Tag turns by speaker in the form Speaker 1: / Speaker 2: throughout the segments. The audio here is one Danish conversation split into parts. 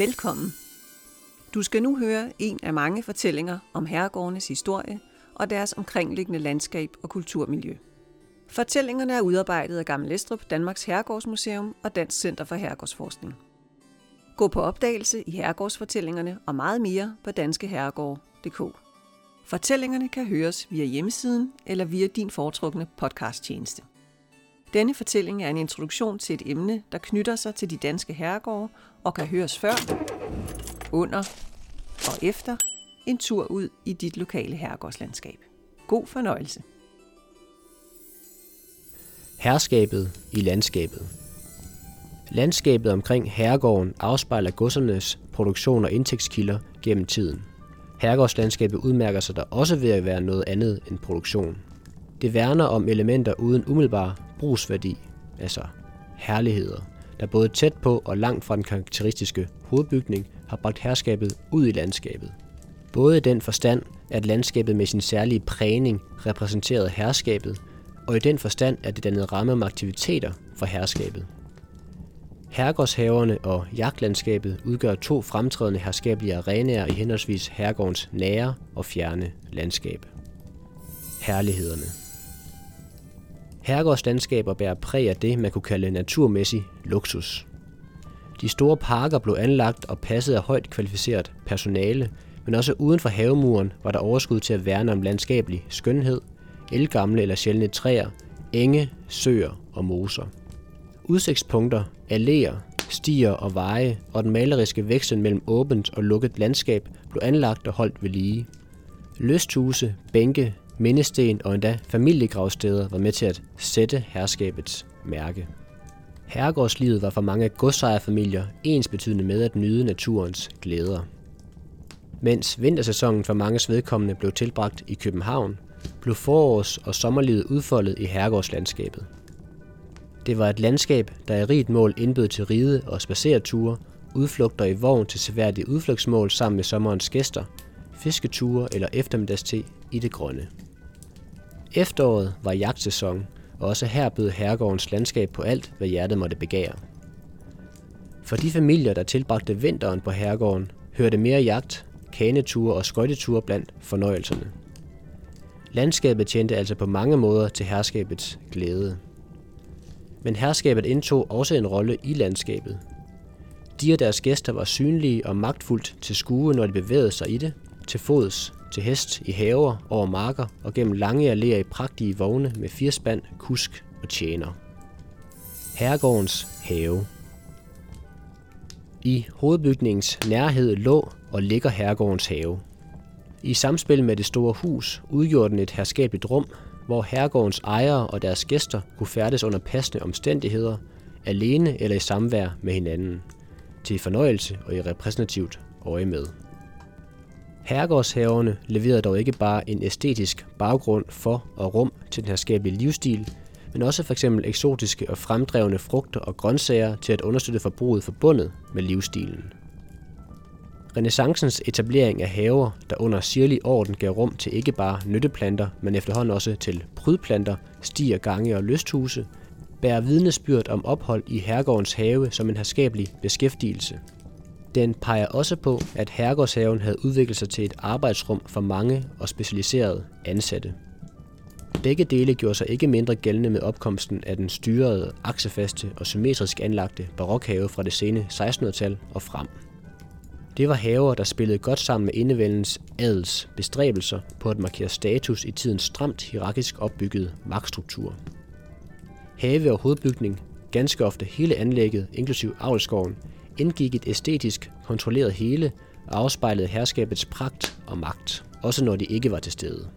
Speaker 1: Velkommen. Du skal nu høre en af mange fortællinger om herregårdenes historie og deres omkringliggende landskab og kulturmiljø. Fortællingerne er udarbejdet af Gammel Estrup, Danmarks Herregårdsmuseum og Dansk Center for Herregårdsforskning. Gå på opdagelse i herregårdsfortællingerne og meget mere på danskeherregård.dk. Fortællingerne kan høres via hjemmesiden eller via din foretrukne podcasttjeneste. Denne fortælling er en introduktion til et emne, der knytter sig til de danske herregårde og kan høres før, under og efter en tur ud i dit lokale herregårdslandskab. God fornøjelse.
Speaker 2: Herskabet i landskabet. Landskabet omkring herregården afspejler godsernes produktion og indtægtskilder gennem tiden. Herregårdslandskabet udmærker sig der også ved at være noget andet end produktion. Det værner om elementer uden umiddelbar brugsværdi, altså herligheder, der både tæt på og langt fra den karakteristiske hovedbygning har bragt herskabet ud i landskabet. Både i den forstand, at landskabet med sin særlige prægning repræsenterede herskabet, og i den forstand, at det dannede ramme om aktiviteter for herskabet. Herregårdshaverne og jagtlandskabet udgør to fremtrædende herskabelige arenaer i henholdsvis herregårdens nære og fjerne landskab. Herlighederne Herregårdslandskaber bærer præg af det, man kunne kalde naturmæssig luksus. De store parker blev anlagt og passet af højt kvalificeret personale, men også uden for havemuren var der overskud til at værne om landskabelig skønhed, elgamle eller sjældne træer, enge, søer og moser. Udsigtspunkter, alléer, stier og veje og den maleriske veksel mellem åbent og lukket landskab blev anlagt og holdt ved lige. Lysthuse, bænke, mindesten og endda familiegravsteder var med til at sætte herskabets mærke. Herregårdslivet var for mange godsejerfamilier ens betydende med at nyde naturens glæder. Mens vintersæsonen for mange vedkommende blev tilbragt i København, blev forårs- og sommerlivet udfoldet i herregårdslandskabet. Det var et landskab, der i rigt mål indbød til ride og spacereture, udflugter i vogn til seværdige udflugtsmål sammen med sommerens gæster, fisketure eller eftermiddagste i det grønne. Efteråret var jagtsæson, og også her bød herregårdens landskab på alt, hvad hjertet måtte begære. For de familier, der tilbragte vinteren på herregården, hørte mere jagt, kaneture og skøjteture blandt fornøjelserne. Landskabet tjente altså på mange måder til herskabets glæde. Men herskabet indtog også en rolle i landskabet. De og deres gæster var synlige og magtfuldt til skue, når de bevægede sig i det, til fods, til hest i haver, over marker og gennem lange alléer i pragtige vogne med firspand, kusk og tjener. Herregårdens have. I hovedbygningens nærhed lå og ligger herregårdens have. I samspil med det store hus udgjorde den et herskabeligt rum, hvor herregårdens ejere og deres gæster kunne færdes under passende omstændigheder, alene eller i samvær med hinanden, til fornøjelse og i repræsentativt øje med. Herregårdshaverne leverede dog ikke bare en æstetisk baggrund for og rum til den herskabelige livsstil, men også f.eks. eksotiske og fremdrevne frugter og grøntsager til at understøtte forbruget forbundet med livsstilen. Renaissancens etablering af haver, der under sirlig orden gav rum til ikke bare nytteplanter, men efterhånden også til prydplanter, stier, gange og lysthuse, bærer vidnesbyrd om ophold i herregårdens have som en herskabelig beskæftigelse – den peger også på, at Herregårdshaven havde udviklet sig til et arbejdsrum for mange og specialiserede ansatte. Begge dele gjorde sig ikke mindre gældende med opkomsten af den styrede, aksefaste og symmetrisk anlagte barokhave fra det sene 1600-tal og frem. Det var haver, der spillede godt sammen med indevældens adels bestræbelser på at markere status i tidens stramt hierarkisk opbyggede magtstruktur. Have og hovedbygning, ganske ofte hele anlægget, inklusiv avlsgården, indgik et æstetisk kontrolleret hele og afspejlede herskabets pragt og magt, også når de ikke var til stede.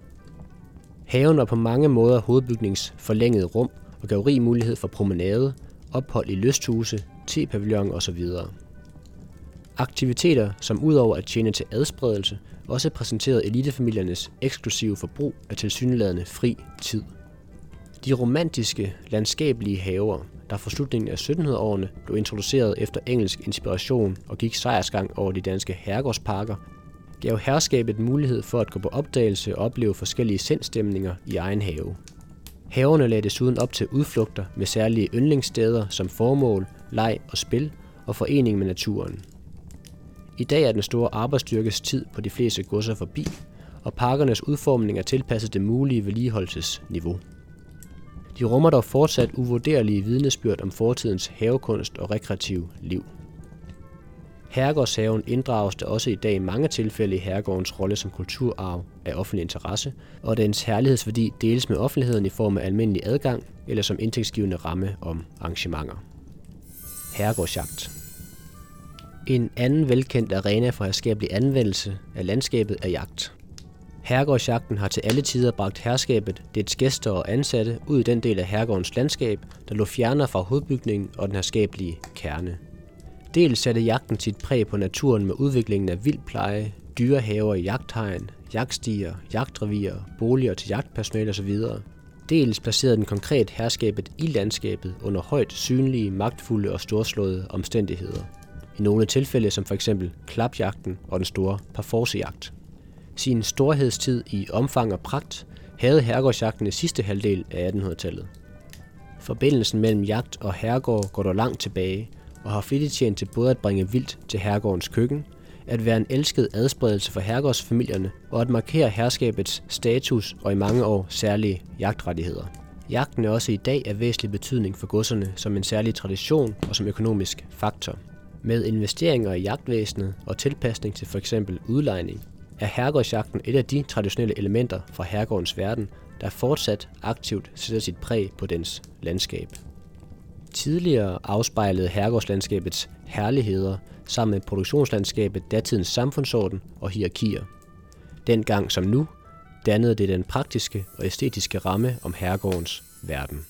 Speaker 2: Haven var på mange måder hovedbygningens forlængede rum og gav rig mulighed for promenade, ophold i lysthuse, tepavillon osv. Aktiviteter, som udover at tjene til adspredelse, også præsenterede elitefamiliernes eksklusive forbrug af tilsyneladende fri tid. De romantiske, landskabelige haver der fra slutningen af 1700-årene blev introduceret efter engelsk inspiration og gik sejrsgang over de danske herregårdsparker, gav herskabet mulighed for at gå på opdagelse og opleve forskellige sindstemninger i egen have. Haverne lagde desuden op til udflugter med særlige yndlingssteder som formål, leg og spil og forening med naturen. I dag er den store arbejdsstyrkes tid på de fleste godser forbi, og parkernes udformning er tilpasset det mulige vedligeholdelsesniveau. De rummer dog fortsat uvurderlige vidnesbyrd om fortidens havekunst og rekreativ liv. Herregårdshaven inddrages der også i dag i mange tilfælde i herregårdens rolle som kulturarv af offentlig interesse, og dens herlighedsværdi deles med offentligheden i form af almindelig adgang eller som indtægtsgivende ramme om arrangementer. Herregårdsjagt En anden velkendt arena for herskabelig anvendelse af landskabet er jagt. Herregårdsjagten har til alle tider bragt herskabet, dets gæster og ansatte, ud i den del af herregårdens landskab, der lå fjerner fra hovedbygningen og den herskabelige kerne. Dels satte jagten sit præg på naturen med udviklingen af vildpleje, dyrehaver i jagthegn, jagtstier, jagtrevier, boliger til jagtpersonale osv. Dels placerede den konkret herskabet i landskabet under højt synlige, magtfulde og storslåede omstændigheder. I nogle tilfælde som f.eks. klapjagten og den store parforcejagt. Sin storhedstid i omfang og pragt havde herregårdsjagten i sidste halvdel af 1800-tallet. Forbindelsen mellem jagt og herregård går dog langt tilbage, og har flittigt tjent til både at bringe vildt til herregårdens køkken, at være en elsket adspredelse for herregårdsfamilierne og at markere herskabets status og i mange år særlige jagtrettigheder. Jagten er også i dag af væsentlig betydning for godserne som en særlig tradition og som økonomisk faktor. Med investeringer i jagtvæsenet og tilpasning til f.eks. udlejning, er herregårdsjagten et af de traditionelle elementer fra herregårdens verden, der fortsat aktivt sætter sit præg på dens landskab. Tidligere afspejlede herregårdslandskabets herligheder sammen med produktionslandskabet datidens samfundsorden og hierarkier. Dengang som nu dannede det den praktiske og æstetiske ramme om herregårdens verden.